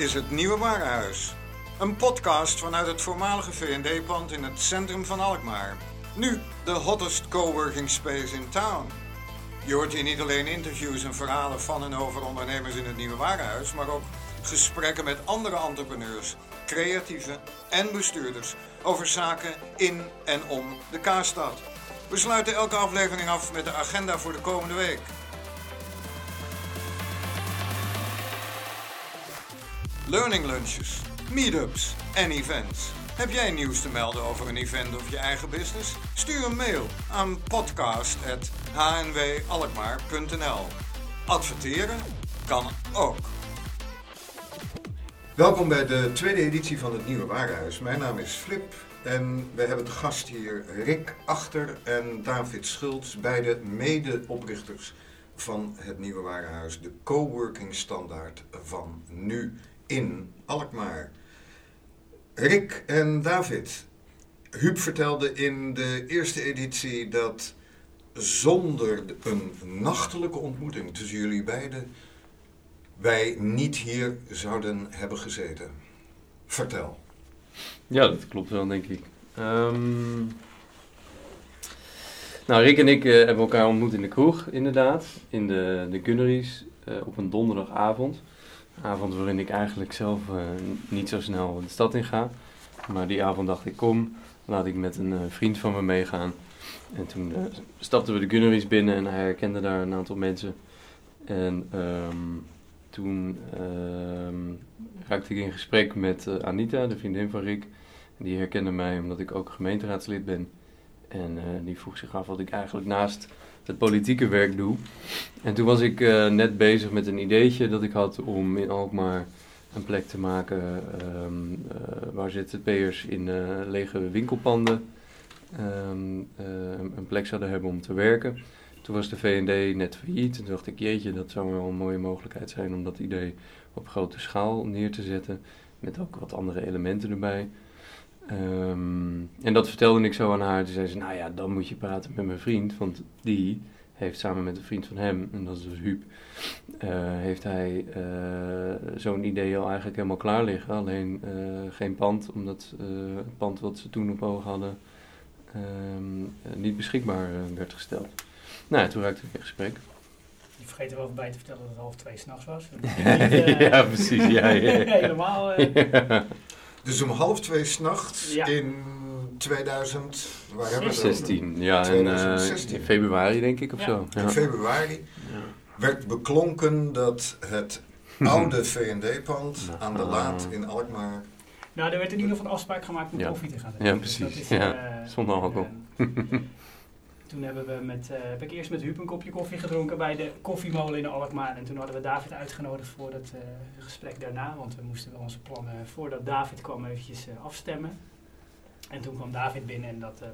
Is het Nieuwe Warenhuis. Een podcast vanuit het voormalige V&D-pand in het centrum van Alkmaar. Nu de hottest coworking space in town. Je hoort hier niet alleen interviews en verhalen van en over ondernemers in het Nieuwe Warenhuis, maar ook gesprekken met andere entrepreneurs, creatieven en bestuurders over zaken in en om de Kaarstad. We sluiten elke aflevering af met de agenda voor de komende week. Learning lunches, meetups en events. Heb jij nieuws te melden over een event of je eigen business? Stuur een mail aan podcast.hnwalkmaar.nl Adverteren kan ook. Welkom bij de tweede editie van het Nieuwe Warenhuis. Mijn naam is Flip en we hebben te gast hier Rick Achter en David Schultz, beide mede-oprichters van het Nieuwe Warenhuis, de coworking standaard van nu in Alkmaar. Rick en David, Huub vertelde in de eerste editie dat zonder een nachtelijke ontmoeting tussen jullie beiden wij niet hier zouden hebben gezeten. Vertel. Ja, dat klopt wel, denk ik. Ehm, nou, Rick en ik eh, hebben elkaar ontmoet in de kroeg, inderdaad. In de, de Gunneries, eh, op een donderdagavond. Avond waarin ik eigenlijk zelf eh, niet zo snel de stad in ga. Maar die avond dacht ik, kom, laat ik met een vriend van me meegaan. En toen stapten we de Gunneries binnen en hij herkende daar een aantal mensen. En ehm, toen uh, raakte ik in gesprek met Anita, de vriendin van Rick. Die herkende mij omdat ik ook gemeenteraadslid ben. En die vroeg zich af wat ik eigenlijk naast het politieke werk doe. En toen was ik uh, net bezig met een ideetje dat ik had om in Alkmaar een plek te maken um, waar ZZP'ers in lege winkelpanden um, een plek zouden hebben om te werken. Toen was de VND net failliet. Toen dacht ik, jeetje, dat zou wel een mooie mogelijkheid zijn om dat idee op grote schaal neer te zetten. Met ook wat andere elementen erbij. Um, en dat vertelde ik zo aan haar. Toen zei ze, nou ja, dan moet je praten met mijn vriend. Want die heeft samen met een vriend van hem, en dat is dus Huub, uh, heeft hij uh, zo'n idee al eigenlijk helemaal klaar liggen. Alleen uh, geen pand, omdat het pand wat ze toen op oog hadden um, niet beschikbaar werd gesteld. Nou, toen raakte ik in gesprek. Je vergeet er wel bij te vertellen dat het half twee s'nachts was. ja, precies. Ja, ja, ja. Helemaal. Uh, Dus om half twee s'nachts Ja. in 2000, waar hebben we het over? 16, ja, en, 2016. in februari denk ik of Ja. zo. Ja. In februari werd beklonken dat het oude V&D-pand Nou, aan de Laat in Alkmaar... nou, er werd in ieder geval een afspraak gemaakt om Ja. koffie te gaan Ja, drinken. Dus dat precies. is, Ja, eh, zonder alcohol. eh, toen hebben we met, eh, heb ik eerst met Huub een kopje koffie gedronken bij de koffiemolen in Alkmaar. En toen hadden we David uitgenodigd voor het eh, gesprek daarna. Want we moesten wel onze plannen voordat David kwam eventjes eh, afstemmen. En toen kwam David binnen en dat eh,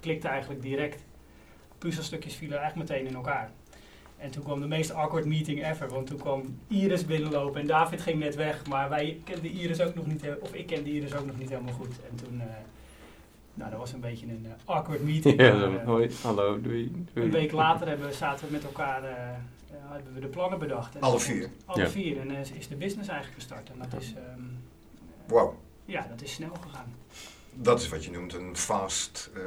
klikte eigenlijk direct. Puzzelstukjes vielen eigenlijk meteen in elkaar. En toen kwam de meest awkward meeting ever. Want toen kwam Iris binnenlopen en David ging net weg. Maar wij kenden Iris ook nog niet, of ik kende Iris ook nog niet helemaal goed. En toen, eh, nou dat was een beetje een eh, awkward meeting. Ja, Maar, zo, eh, hoi, hallo, doei. doei. een week later hebben we, zaten we met elkaar, eh, eh, hebben we de plannen bedacht. En Alle vier? Alle Ja. vier. En is de business eigenlijk gestart. En dat is, ehm, eh, Wauw, ja, dat is snel gegaan. dat is wat je noemt een fast eh,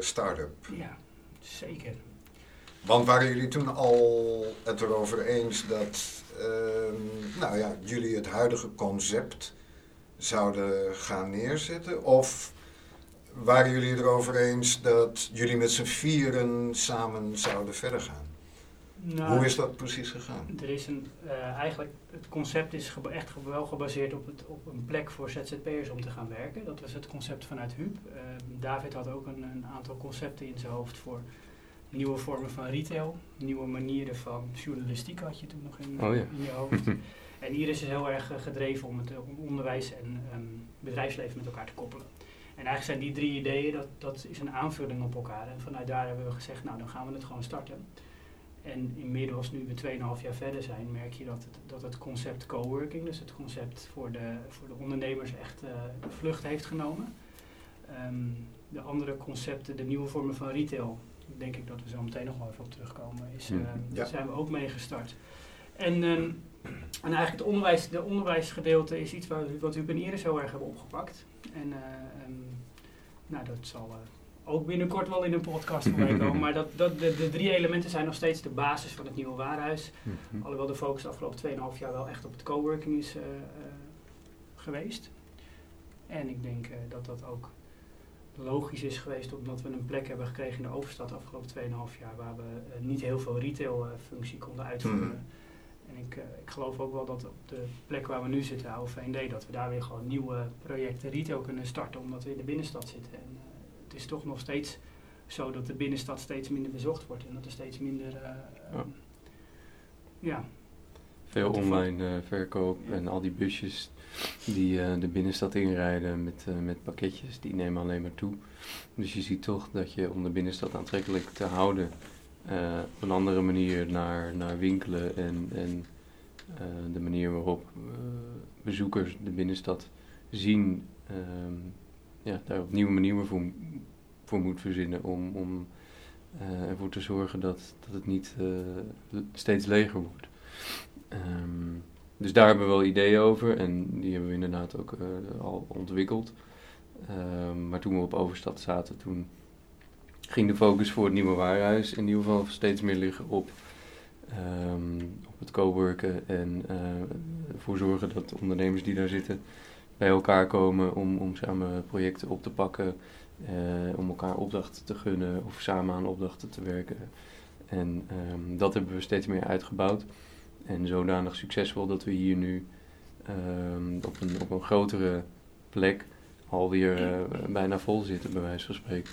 start-up. Ja, zeker. Want waren jullie toen al het erover eens dat ehm, nou ja, jullie het huidige concept zouden gaan neerzetten? Of waren jullie erover eens dat jullie met z'n vieren samen zouden verder gaan? Nou, Hoe is dat precies gegaan? Er is een, eh, eigenlijk, het concept is echt ge- wel gebaseerd op, het, op een plek voor ZZP'ers om te gaan werken. Dat was het concept vanuit Huub. Eh, David had ook een, een aantal concepten in zijn hoofd voor nieuwe vormen van retail. Nieuwe manieren van journalistiek had je toen nog in, Oh ja. in je hoofd. en Iris is heel erg eh, gedreven om het eh, om onderwijs en ehm, bedrijfsleven met elkaar te koppelen. En eigenlijk zijn die drie ideeën, dat, dat is een aanvulling op elkaar. En vanuit daar hebben we gezegd, nou dan gaan we het gewoon starten. En inmiddels, nu we 2,5 jaar verder zijn, merk je dat het, dat het concept coworking, dus het concept voor de, voor de ondernemers, echt eh, vlucht heeft genomen. Ehm, de andere concepten, de nieuwe vormen van retail, denk ik dat we zo meteen nog wel even op terugkomen, is, Hmm. ehm, Ja. daar zijn we ook mee gestart. En ehm, En eigenlijk het onderwijs, de onderwijsgedeelte is iets wat, wat Huub en Iris heel erg hebben opgepakt. En eh, ehm, nou, dat zal eh, ook binnenkort wel in een podcast voorbij komen. Maar dat, dat, de, de drie elementen zijn nog steeds de basis van het nieuwe waarhuis. Mhm. Alhoewel de focus de afgelopen 2,5 jaar wel echt op het coworking is eh, geweest. En ik denk dat dat ook logisch is geweest omdat we een plek hebben gekregen in de Overstad de afgelopen 2,5 jaar waar we niet heel veel retail eh, functie konden uitvoeren. En ik, eh, ik geloof ook wel dat op de plek waar we nu zitten, oude VND, dat we daar weer gewoon nieuwe projecten retail kunnen starten omdat we in de binnenstad zitten. En eh, het is toch nog steeds zo dat de binnenstad steeds minder bezocht wordt en dat er steeds minder eh, Ja. eh, ja, Veel online verkoop Ja. en al die busjes die de binnenstad inrijden met, met pakketjes, die nemen alleen maar toe. Dus je ziet toch dat je om de binnenstad aantrekkelijk te houden, eh, op een andere manier naar, naar winkelen en, en eh, de manier waarop eh, bezoekers de binnenstad zien, ehm, ja, daar op nieuwe manieren voor, voor moet verzinnen om, om ervoor te zorgen dat, dat het niet steeds leger wordt. Ehm, dus daar hebben we wel ideeën over en die hebben we inderdaad ook al ontwikkeld. Ehm, maar toen we op Overstad zaten, toen ging de focus voor het nieuwe waarhuis in ieder geval steeds meer liggen op, ehm, op het coworken en eh, ervoor zorgen dat de ondernemers die daar zitten bij elkaar komen om, om samen projecten op te pakken, eh, om elkaar opdrachten te gunnen of samen aan opdrachten te werken. En ehm, dat hebben we steeds meer uitgebouwd. En zodanig succesvol dat we hier nu ehm, op, een, op een grotere plek alweer eh, bijna vol zitten, bij wijze van spreken.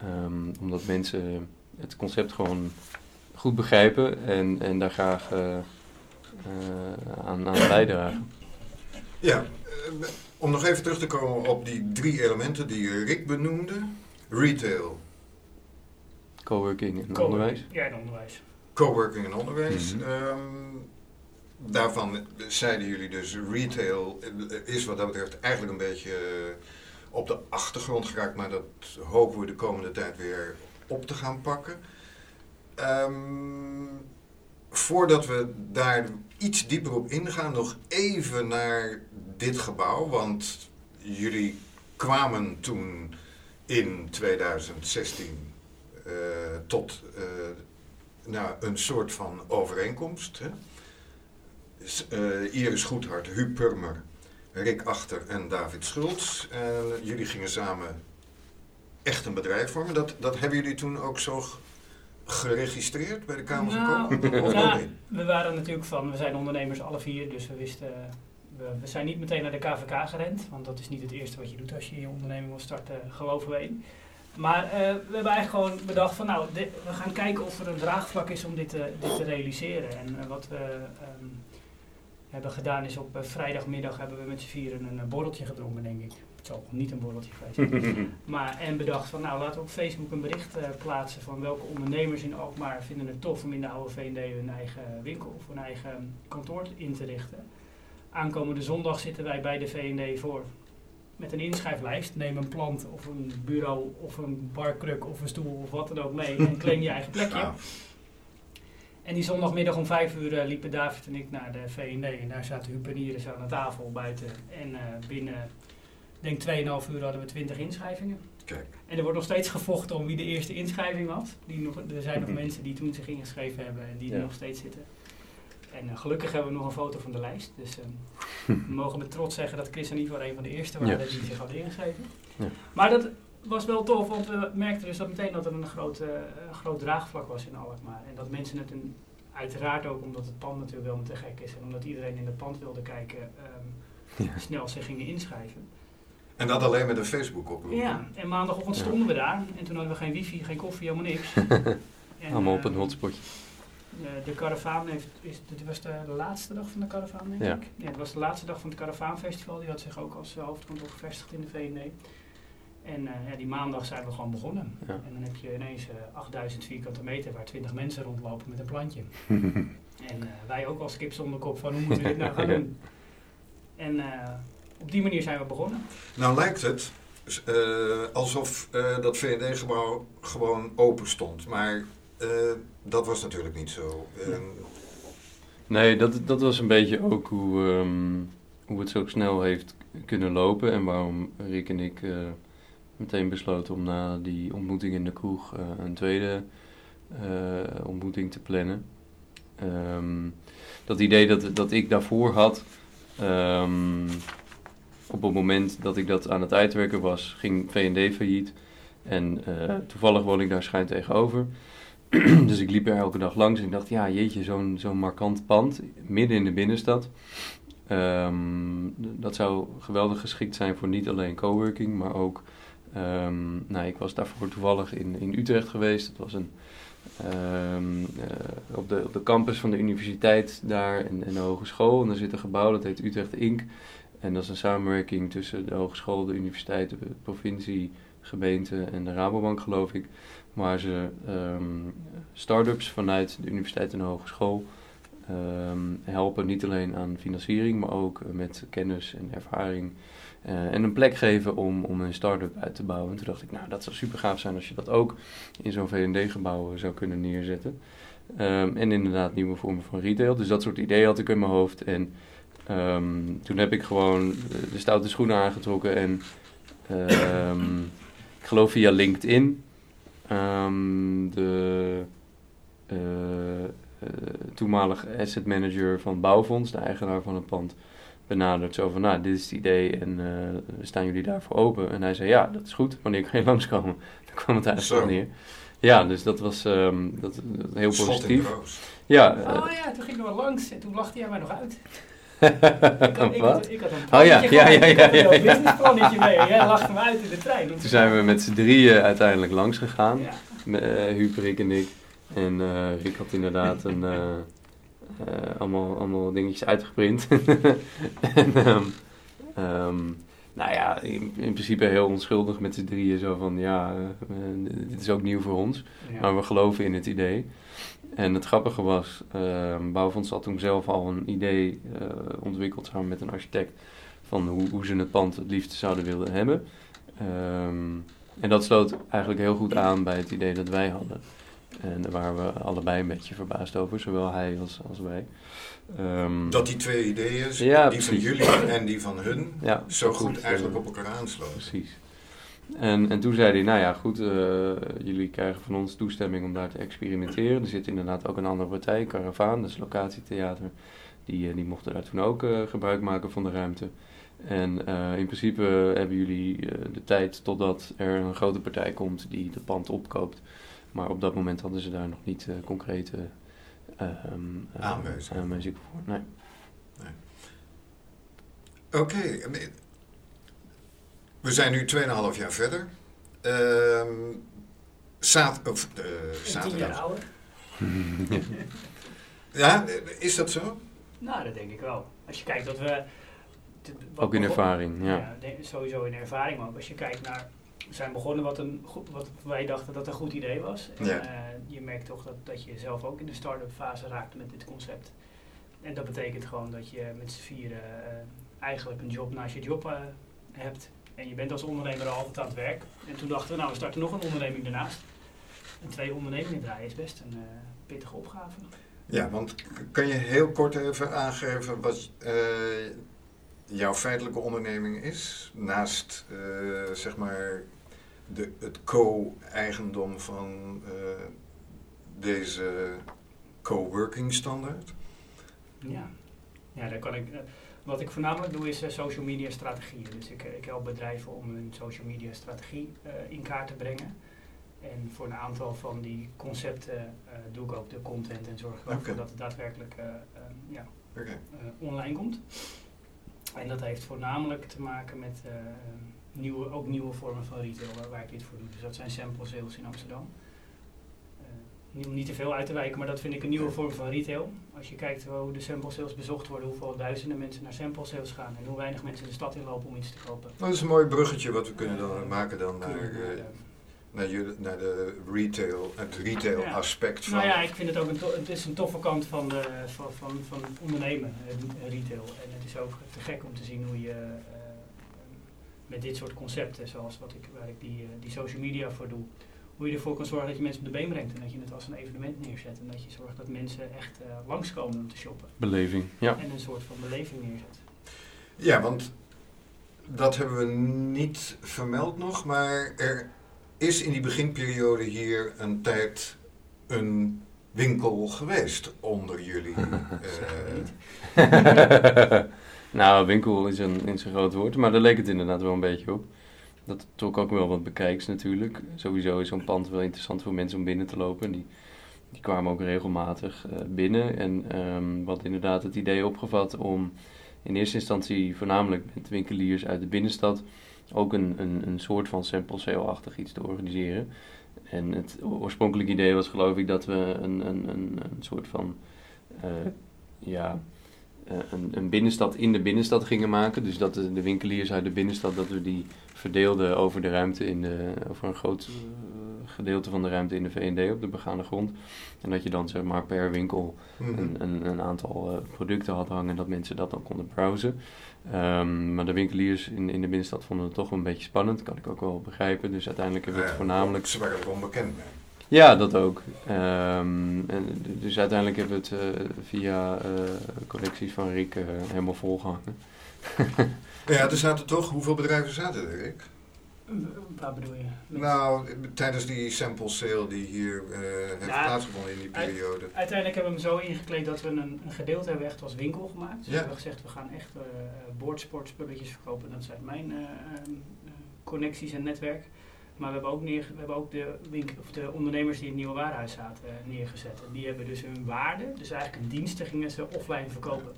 Ehm, omdat mensen het concept gewoon goed begrijpen en, en daar graag eh, eh, aan, aan bijdragen. Ja, eh, om nog even terug te komen op die drie elementen die Rick benoemde. Retail, Coworking en onderwijs. Ja, en onderwijs. coworking en onderwijs. Mhm. Ehm, daarvan zeiden jullie dus retail is wat dat betreft eigenlijk een beetje op de achtergrond geraakt, maar dat hopen we de komende tijd weer op te gaan pakken. Ehm, voordat we daar iets dieper op ingaan, nog even naar dit gebouw, want jullie kwamen toen in 2016 eh, tot eh, nou, een soort van overeenkomst. Hè? Eh, Iris Goedhart, Huub Purmer, Rick Achter en David Schultz. En jullie gingen samen echt een bedrijf vormen. Dat, dat hebben jullie toen ook zo geregistreerd bij de Kamer van Nou, Koophandel? Of ja, we waren natuurlijk van, we zijn ondernemers alle vier, dus we wisten, we, we zijn niet meteen naar de KVK gerend, want dat is niet het eerste wat je doet als je je onderneming wil starten, geloven we in. Maar eh, we hebben eigenlijk gewoon bedacht van nou, dit- we gaan kijken of er een draagvlak is om dit te, dit te realiseren. En eh, wat we ehm, hebben gedaan is op eh, vrijdagmiddag hebben we met z'n vieren een eh, borreltje gedronken, denk ik. Het zal niet een borreltje geweest zijn. Maar, en bedacht van, nou laten we op Facebook een bericht eh, plaatsen van welke ondernemers in Alkmaar vinden het tof om in de oude V&D hun eigen winkel of hun eigen kantoor in te richten. Aankomende zondag zitten wij bij de V&D voor met een inschrijflijst. Neem een plant of een bureau of een barkruk of een stoel of wat dan ook mee en claim je eigen plekje. En die zondagmiddag om vijf uur eh, liepen David en ik naar de V&D en daar zaten Huub en Iris aan de tafel buiten. En eh, binnen, ik denk 2,5 uur hadden we 20 inschrijvingen. Kijk. En er wordt nog steeds gevochten om wie de eerste inschrijving was. Die nog, er zijn nog Mhm. mensen die toen zich ingeschreven hebben en die er nog steeds zitten. En eh, gelukkig hebben we nog een foto van de lijst. Dus eh, we mogen met trots zeggen dat Chris en Ivo een van de eerste waren die zich hadden ingeschreven. Ja. Maar dat was wel tof, want we merkten dus dat meteen dat er een groot, eh, een groot draagvlak was in Alkmaar. En dat mensen het een, uiteraard ook omdat het pand natuurlijk wel te gek is en omdat iedereen in het pand wilde kijken, ehm, Ja. snel zich gingen inschrijven. En dat alleen met een Facebook oproep. Ja, en maandagochtend Ja. stonden we daar en toen hadden we geen wifi, geen koffie, helemaal niks. En, Allemaal op een eh, hotspotje. eh, de karavaan heeft, is, dit was de laatste dag van de karavaan, denk Ja. ik. Ja, het was de laatste dag van het karavaanfestival. Die had zich ook als eh, hoofdkantoor gevestigd in de VND. En eh, ja, die maandag zijn we gewoon begonnen. Ja. En dan heb je ineens eh 8000 vierkante meter waar 20 mensen rondlopen met een plantje. En eh, wij ook als kip zonder kop van hoe moeten we dit nou gaan doen. En eh, op die manier zijn we begonnen. Nou lijkt het eh, alsof eh, dat V&D-gebouw gewoon open stond. Maar eh, dat was natuurlijk niet zo. Eh, Nee, dat, dat was een beetje ook hoe, ehm, hoe het zo snel heeft kunnen lopen. En waarom Rick en ik eh, meteen besloten om na die ontmoeting in de kroeg eh, een tweede eh, ontmoeting te plannen. Ehm, dat idee dat, dat ik daarvoor had, ehm, op het moment dat ik dat aan het uitwerken was, ging V&D failliet. En eh, toevallig woon ik daar schijn tegenover. dus ik liep er elke dag langs en ik dacht, ja jeetje, zo'n zo'n markant pand midden in de binnenstad. Ehm, dat zou geweldig geschikt zijn voor niet alleen coworking, maar ook... ehm, nou, ik was daarvoor toevallig in, in Utrecht geweest. Het was een, ehm, eh, op, de, op de campus van de universiteit daar en, en de hogeschool. En daar zit een gebouw, dat heet Utrecht Inc. En dat is een samenwerking tussen de hogeschool, de universiteit, de provincie, gemeente en de Rabobank, geloof ik. Waar ze ehm start-ups vanuit de universiteit en de hogeschool helpen. Niet alleen aan financiering, maar ook met kennis en ervaring. Eh, en een plek geven om, om een start-up uit te bouwen. En toen dacht ik, nou, dat zou super gaaf zijn als je dat ook in zo'n V&D-gebouw zou kunnen neerzetten. Ehm, en inderdaad nieuwe vormen van retail. Dus dat soort ideeën had ik in mijn hoofd. En ehm, toen heb ik gewoon de stoute schoenen aangetrokken en ehm, ik geloof via LinkedIn de eh, eh, toenmalige asset manager van bouwfonds, de eigenaar van het pand, benaderd. Zo van, nou, dit is het idee en eh, staan jullie daarvoor open? En hij zei, ja, dat is goed. Wanneer kan je langskomen? Daar kwam het eigenlijk Zo. op neer. Ja, dus dat was ehm, dat, dat heel Schot positief. roos. Ja, eh, Oh ja, toen gingen we langs en toen lachte jij mij nog uit. Ik had, ik Wat? had, ik had een Oh ja, ja, ja, Ik had ja, een ja, mee jij lachte me uit in de trein. Toen zijn we met z'n drieën uiteindelijk langs gegaan. Ja. Met, eh, Huub, Rick en ik. En eh, Rick had inderdaad een, eh, eh, allemaal, allemaal dingetjes uitgeprint. en, ehm, ehm, nou ja, in, in principe heel onschuldig met z'n drieën. Zo van, ja, eh, dit is ook nieuw voor ons. Ja. Maar we geloven in het idee. En het grappige was, ehm Bouwfonds had toen zelf al een idee eh, ontwikkeld samen met een architect van hoe, hoe ze het pand het liefst zouden willen hebben. En dat sloot eigenlijk heel goed aan bij het idee dat wij hadden. En daar waren we allebei een beetje verbaasd over, zowel hij als, als wij. Ehm, Dat die twee ideeën, Ja, die van jullie en die van hun, ja, zo goed eigenlijk op elkaar aansloten. Precies. En, en toen zei hij, nou ja, goed, eh, jullie krijgen van ons toestemming om daar te experimenteren. Er zit inderdaad ook een andere partij, Caravaan, dat is locatietheater. Die, eh, die mochten daar toen ook eh, gebruik maken van de ruimte. En eh, in principe hebben jullie eh, de tijd totdat er een grote partij komt die het pand opkoopt. Maar op dat moment hadden ze daar nog niet eh, concrete Aanwijzingen. aanwijzingen voor. Nee. Oké, we zijn nu 2,5 jaar verder. Ehm zaad, of, eh, En tien jaar zaterdag. ouder. Ja, is dat zo? Nou, dat denk ik wel. Als je kijkt dat we... wat Ook in ervaring, ja. sowieso in ervaring, maar ook als je kijkt naar... We zijn begonnen wat, een, wat wij dachten dat een goed idee was. En, Ja. eh, je merkt toch dat, dat je zelf ook in de start-up fase raakt met dit concept. En dat betekent gewoon dat je met z'n vieren eh, eigenlijk een job naast je job eh, hebt. En je bent als ondernemer al altijd aan het werk. En toen dachten we, nou we starten nog een onderneming daarnaast. En twee ondernemingen draaien is best een eh, pittige opgave. Ja, want kan je heel kort even aangeven wat eh, jouw feitelijke onderneming is? Naast, eh, zeg maar, de, het co-eigendom van eh, deze co-working standaard? Ja, ja daar kan ik, eh, wat ik voornamelijk doe is social media strategieën. Dus ik, ik help bedrijven om hun social media strategie in kaart te brengen. En voor een aantal van die concepten doe ik ook de content en zorg ik ook Oké. voor dat het daadwerkelijk ja, online komt. En dat heeft voornamelijk te maken met eh, nieuwe, ook nieuwe vormen van retail waar, waar ik dit voor doe. Dus dat zijn sample sales in Amsterdam. Eh, niet, om niet te veel uit te wijken, maar dat vind ik een nieuwe vorm van retail. Als je kijkt hoe de sample sales bezocht worden, hoeveel duizenden mensen naar sample sales gaan en hoe weinig mensen de stad inlopen om iets te kopen. Dat is een mooi bruggetje wat we kunnen dan maken dan naar, Naar, jullie- naar de retail, het retail Ja. aspect van... Nou ja, ik vind het ook een, to- het is een toffe kant van, de, van, van, van ondernemen, eh, retail. En het is ook te gek om te zien hoe je eh, met dit soort concepten, zoals wat ik, waar ik die, eh, die social media voor doe, hoe je ervoor kan zorgen dat je mensen op de been brengt. En dat je het als een evenement neerzet. En dat je zorgt dat mensen echt uh, langskomen om te shoppen. Beleving, ja. En een soort van beleving neerzet. Ja, want dat hebben we niet vermeld nog, maar er is in die beginperiode hier een tijd een winkel geweest onder jullie. uh... nou, winkel is een, is een groot woord, maar daar leek het inderdaad wel een beetje op. Dat trok ook wel wat bekijks natuurlijk. Sowieso is zo'n pand wel interessant voor mensen om binnen te lopen. Die, die kwamen ook regelmatig uh, binnen. En um, wat inderdaad het idee opgevat om in eerste instantie voornamelijk met winkeliers uit de binnenstad ook een, een, soort van sample sale-achtig iets te organiseren. En het oorspronkelijke idee was geloof ik dat we een, een, een, soort van uh, ja, uh, een, een, binnenstad in de binnenstad gingen maken. Dus dat de, winkeliers uit de binnenstad, dat we die verdeelden over de ruimte in de, over een groot uh, gedeelte van de ruimte in de VND op de begane grond. En dat je dan zeg maar per winkel -hmm. een, een, een, aantal producten had hangen en dat mensen dat dan konden browsen. Um, maar de winkeliers in, in de binnenstad vonden het toch wel een beetje spannend, kan ik ook wel begrijpen. Dus uiteindelijk hebben we het voornamelijk... Ze waren onbekend mee. Ja, dat ook. Um, en dus uiteindelijk hebben we het uh, via uh, collecties van Rick uh, helemaal volgehangen. ja, er zaten toch, hoeveel bedrijven zaten er, Rick? Waar bedoel je? Met nou, tijdens die sample sale die hier heeft ja, plaatsgevonden in die periode. Uiteindelijk hebben we hem zo ingekleed dat we een, een gedeelte hebben echt als winkel gemaakt. Dus ja. we hebben gezegd, we gaan echt boardsportspulletjes verkopen. Dat zijn mijn connecties en netwerk. Maar we hebben ook, neer, we hebben ook de, winkel, of de ondernemers die in het nieuwe warenhuis zaten uh, neergezet. En die hebben dus hun waarde, dus eigenlijk een dienst, gingen ze offline verkopen.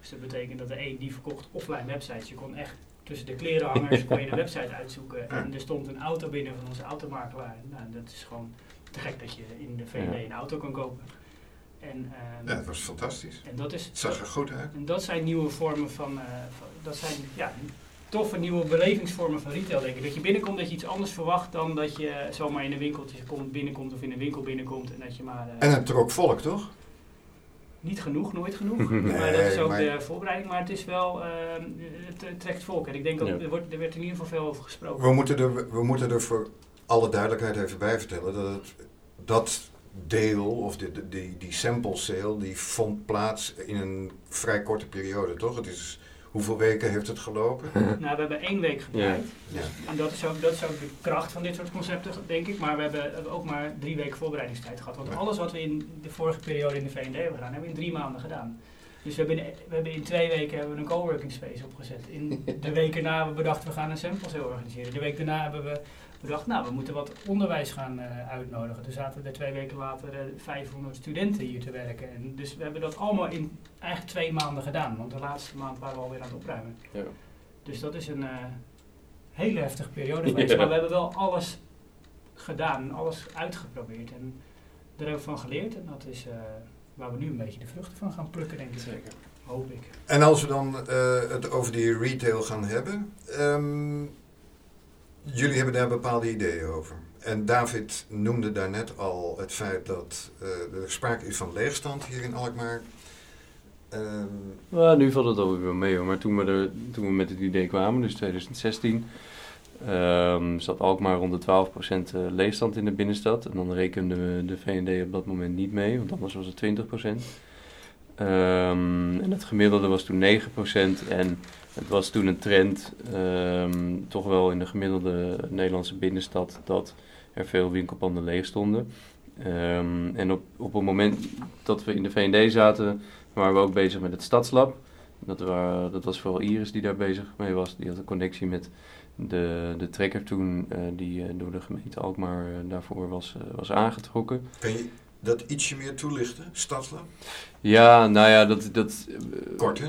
Dus dat betekent dat de een die verkocht offline websites. Je kon echt tussen de klerenhangers kon je een website uitzoeken. En er stond een auto binnen van onze automakelaar. Nou, dat is gewoon te gek dat je in de VD een auto kan kopen. En, um, ja, dat was fantastisch. En dat is, het zag er goed uit. En dat zijn nieuwe vormen van, uh, van dat zijn ja, toffe nieuwe belevingsvormen van retail, denk ik. Dat je binnenkomt, dat je iets anders verwacht dan dat je zomaar in een winkeltje komt, binnenkomt of in een winkel binnenkomt en dat je maar... Uh, en het trok volk, toch? Niet genoeg, nooit genoeg. nee, maar dat is ook maar... de voorbereiding. Maar het is wel, uh, het, het, trekt volk. En ik denk dat ja. er, wordt, er werd in ieder geval veel over gesproken. We moeten, er, we moeten er voor alle duidelijkheid even bij vertellen dat het, dat deel, of die, die, die sample sale, die vond plaats in een vrij korte periode, toch? Het is Hoeveel weken heeft het gelopen? nou, we hebben één week gebruikt. Ja. En dat is, ook, dat is ook de kracht van dit soort concepten, denk ik. Maar we hebben ook maar drie weken voorbereidingstijd gehad. Want alles wat we in de vorige periode in de V&D hebben gedaan, hebben we in drie maanden gedaan. Dus we hebben, in, we hebben in twee weken hebben we een coworking space opgezet. In de weken na hebben we bedacht, we gaan een sample organiseren. De week daarna hebben we bedacht, nou, we moeten wat onderwijs gaan uh, uitnodigen. Er zaten er twee weken later uh, 500 studenten hier te werken. En dus we hebben dat allemaal in eigenlijk twee maanden gedaan. Want de laatste maand waren we alweer aan het opruimen. Ja. Dus dat is een uh, hele heftige periode geweest. Ja. Maar we hebben wel alles gedaan, alles uitgeprobeerd. En daar hebben we van geleerd. En dat is waar we nu een beetje de vruchten van gaan plukken, denk ik. Zeker. Hoop ik. En als we dan het over die retail gaan hebben... Um, Jullie hebben daar bepaalde ideeën over. En David noemde daarnet al het feit dat uh, er sprake is van leegstand hier in Alkmaar. Um, nou, nu valt het alweer wel mee hoor. Maar toen we, er, toen we met het idee kwamen, dus 2016, um, zat Alkmaar rond de 12% leegstand in de binnenstad. En dan rekenden we de VND op dat moment niet mee, want anders was het 20%. Um, en het gemiddelde was toen 9% en het was toen een trend, um, toch wel in de gemiddelde Nederlandse binnenstad, dat er veel winkelpanden leeg stonden. En op, op het moment dat we in de VND zaten, waren we ook bezig met het Stadslab. Dat, dat was vooral Iris die daar bezig mee was. Die had een connectie met de, de trekker toen, uh, die uh, door de gemeente Alkmaar uh, daarvoor was, was aangetrokken. Kan je dat ietsje meer toelichten, Stadslab? Ja, nou ja, dat... dat Kort, hè?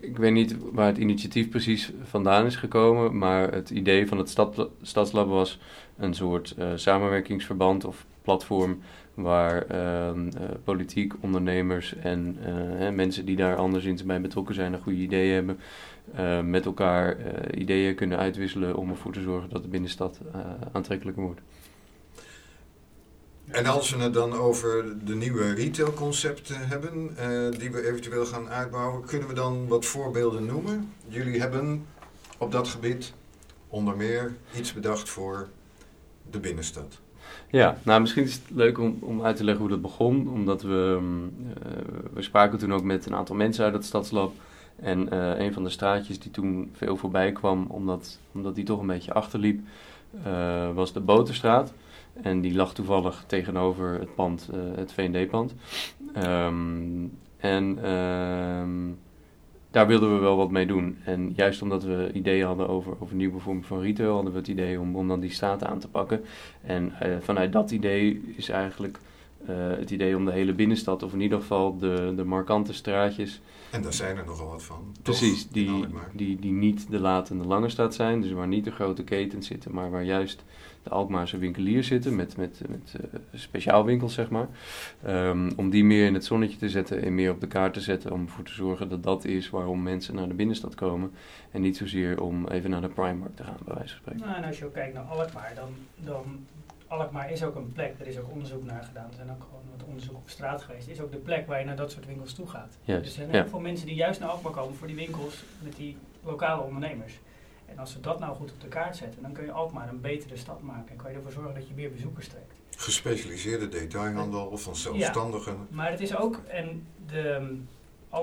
ik weet niet waar het initiatief precies vandaan is gekomen, maar het idee van het stad, Stadslab was een soort samenwerkingsverband of platform waar uh, uh, politiek, ondernemers en hè, mensen die daar anderszins bij betrokken zijn een goede idee hebben, met elkaar ideeën kunnen uitwisselen om ervoor te zorgen dat de binnenstad aantrekkelijker wordt. En als we het dan over de nieuwe retailconcepten hebben, die we eventueel gaan uitbouwen, kunnen we dan wat voorbeelden noemen? Jullie hebben op dat gebied onder meer iets bedacht voor de binnenstad. Ja, nou misschien is het leuk om, om uit te leggen hoe dat begon. Omdat we, mm, eh, we spraken toen ook met een aantal mensen uit het stadslab. En eh, een van de straatjes die toen veel voorbij kwam, omdat, omdat die toch een beetje achterliep, eh, was de Boterstraat. En die lag toevallig tegenover het pand, het V&D-pand. Ehm, en ehm, daar wilden we wel wat mee doen. En juist omdat we ideeën hadden over, over nieuwe vormen van retail, hadden we het idee om, om dan die straat aan te pakken. En eh, vanuit dat idee is eigenlijk het idee om de hele binnenstad, of in ieder geval de, de markante straatjes, En daar zijn er nogal wat van. Precies, die, die, die niet de late en de lange stad zijn. Dus waar niet de grote ketens zitten, maar waar juist de Alkmaarse winkeliers zitten met, met, met eh, speciaalwinkels, zeg maar. Ehm, om die meer in het zonnetje te zetten en meer op de kaart te zetten. Om ervoor te zorgen dat dat is waarom mensen naar de binnenstad komen. En niet zozeer om even naar de Primark te gaan, bij wijze van spreken. Nou, en als je ook kijkt naar Alkmaar, dan, dan Alkmaar is ook een plek, er is ook onderzoek naar gedaan, er zijn ook gewoon wat onderzoek op straat geweest, is ook de plek waar je naar dat soort winkels toe gaat. Dus er zijn ja. heel veel mensen die juist naar Alkmaar komen voor die winkels met die lokale ondernemers. En als ze dat nou goed op de kaart zetten, dan kun je Alkmaar een betere stad maken en kan je ervoor zorgen dat je meer bezoekers trekt. Gespecialiseerde detailhandel of van zelfstandigen. Maar het is ook, en de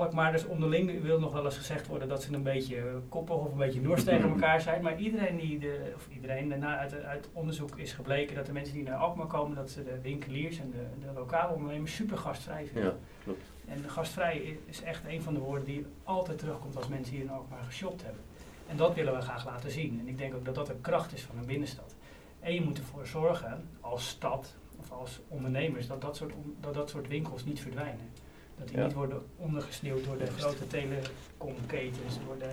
Alkmaarders onderling wil nog wel eens gezegd worden dat ze een beetje koppig of een beetje nors tegen elkaar zijn. Maar iedereen die, de, of iedereen, daarna uit, uit onderzoek is gebleken dat de mensen die naar Alkmaar komen, dat ze de winkeliers en de, de lokale ondernemers super gastvrij vinden. Ja, klopt. En gastvrij is echt een van de woorden die altijd terugkomt als mensen hier in Alkmaar geshopt hebben. En dat willen we graag laten zien. En ik denk ook dat dat de kracht is van een binnenstad. En je moet ervoor zorgen, als stad of als ondernemers, dat dat soort, dat dat soort winkels niet verdwijnen. Dat die Ja. niet worden ondergesneeuwd door de grote telecomketens. Door de,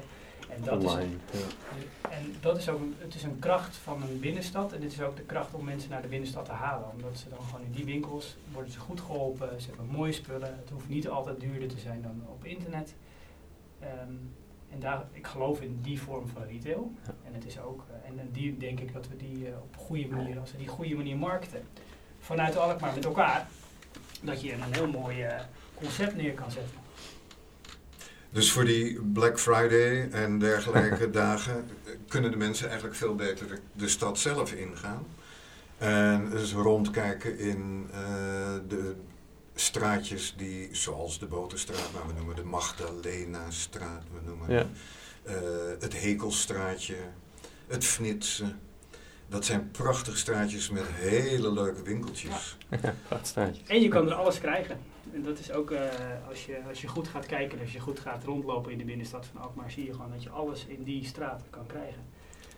en dat is, Online. Ja. en dat is ook het is een kracht van een binnenstad. En het is ook de kracht om mensen naar de binnenstad te halen. Omdat ze dan gewoon in die winkels worden ze goed geholpen. Ze hebben mooie spullen. Het hoeft niet altijd duurder te zijn dan op internet. Ehm, en daar, ik geloof in die vorm van retail. Ja. En het is ook, eh, en, en die denk ik dat we die eh, op een goede manier, als we die goede manier markten, vanuit Alkmaar met elkaar, dat je een heel mooi eh, concept neer kan zetten. Dus voor die Black Friday en dergelijke dagen eh, kunnen de mensen eigenlijk veel beter de, de stad zelf ingaan. En dus rondkijken in eh, de straatjes die, zoals de Boterstraat, maar we noemen de Magdalena-straat, we noemen Ja. eh, het Hekelstraatje, het Fnitsen. Dat zijn prachtige straatjes met hele leuke winkeltjes. Straatje. En je kan er alles krijgen. En dat is ook, eh, als, je, als je goed gaat kijken, als je goed gaat rondlopen in de binnenstad van Alkmaar, zie je gewoon dat je alles in die straat kan krijgen.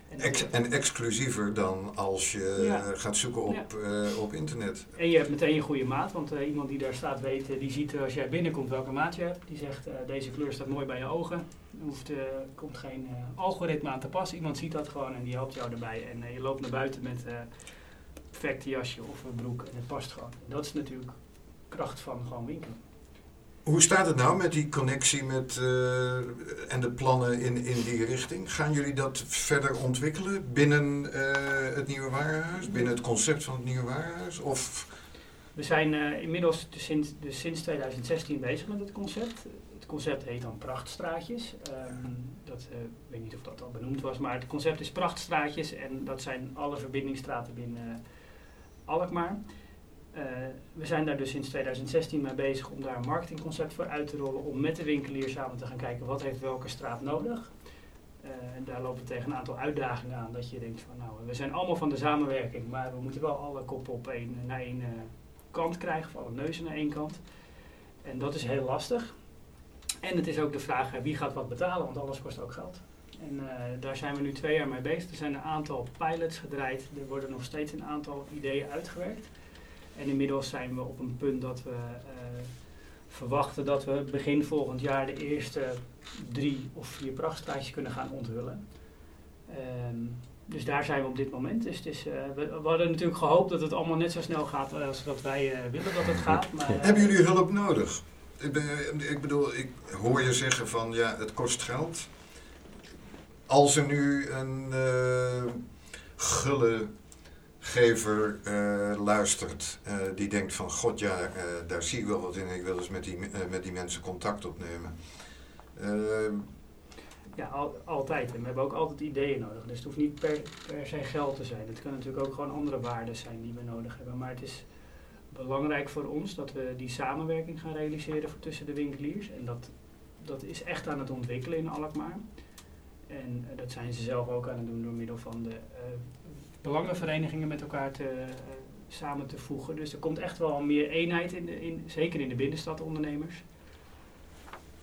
En, Ex- en exclusiever dan als je Ja. eh, gaat zoeken op, eh, op internet. En je hebt meteen je goede maat, want iemand die daar staat weet, die ziet als jij binnenkomt welke maat je hebt. Die zegt, deze kleur staat mooi bij je ogen. Er hoeft, komt geen algoritme aan te passen. Iemand ziet dat gewoon en die helpt jou erbij. En je loopt naar buiten met perfecte jasje of een broek en het past gewoon. Dat is natuurlijk kracht van gewoon winkelen. Hoe staat het nou met die connectie met, eh, en de plannen in, in die richting? Gaan jullie dat verder ontwikkelen binnen eh, het Nieuwe Warenhuis? Binnen het concept van het Nieuwe Warenhuis? Of We zijn eh, inmiddels dus sinds, dus sinds 2016 bezig met het concept. Het concept heet dan Prachtstraatjes. Ehm, dat, ik weet niet of dat al benoemd was, maar het concept is Prachtstraatjes en dat zijn alle verbindingsstraten binnen Alkmaar. Eh, we zijn daar dus sinds 2016 mee bezig om daar een marketingconcept voor uit te rollen. Om met de winkelier samen te gaan kijken wat heeft welke straat nodig. Eh, en daar lopen we tegen een aantal uitdagingen aan. Dat je denkt van nou, we zijn allemaal van de samenwerking, maar we moeten wel alle koppen op één, naar één eh, kant krijgen, of alle neuzen naar één kant. En dat is heel lastig. En het is ook de vraag wie gaat wat betalen, want alles kost ook geld. En daar zijn we nu twee jaar mee bezig. Er zijn een aantal pilots gedraaid. Er worden nog steeds een aantal ideeën uitgewerkt. En inmiddels zijn we op een punt dat we eh, verwachten dat we begin volgend jaar de eerste drie of vier prachtstraatjes kunnen gaan onthullen. Ehm, dus daar zijn we op dit moment. Dus het is, eh, we, we hadden natuurlijk gehoopt dat het allemaal net zo snel gaat als dat wij eh, willen dat het gaat. Maar, hebben jullie hulp nodig? Ik, ben- ik bedoel, ik hoor je zeggen van ja, het kost geld. Als er nu een eh gulle gever eh, luistert eh, die denkt van god ja, eh, daar zie ik wel wat in. Ik wil eens met die, met die mensen contact opnemen. Eh, Ja, al- altijd. En we hebben ook altijd ideeën nodig. Dus het hoeft niet per, per se geld te zijn. Het kan natuurlijk ook gewoon andere waarden zijn die we nodig hebben. Maar het is belangrijk voor ons dat we die samenwerking gaan realiseren tussen de winkeliers. En dat, dat is echt aan het ontwikkelen in Alkmaar. En dat zijn ze zelf ook aan het doen door middel van de belangenverenigingen met elkaar te, eh, samen te voegen. Dus er komt echt wel meer eenheid, in in, zeker in de binnenstad ondernemers.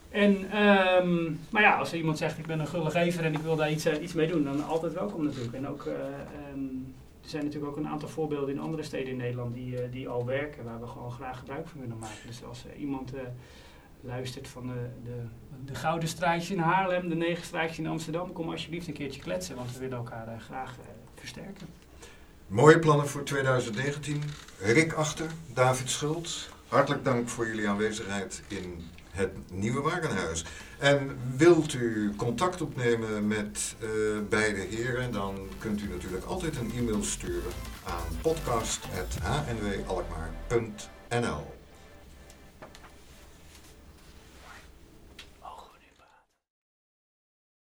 En, ehm, maar ja, als er iemand zegt ik ben een gullegever en ik wil daar iets, eh, iets mee doen, dan altijd welkom natuurlijk. En ook, eh, ehm, er zijn natuurlijk ook een aantal voorbeelden in andere steden in Nederland die, die al werken, waar we gewoon graag gebruik van willen maken. Dus als iemand luistert van de, de, de Gouden Straatje in Haarlem, de Negen Straatje in Amsterdam, kom alsjeblieft een keertje kletsen, want we willen elkaar graag versterken. Mooie plannen voor 2019. Rick Achter, David Schultz, hartelijk dank voor jullie aanwezigheid in het Nieuwe Warenhuis. En wilt u contact opnemen met eh, beide heren, dan kunt u natuurlijk altijd een e-mail sturen aan podcast.hnwalkmaar.nl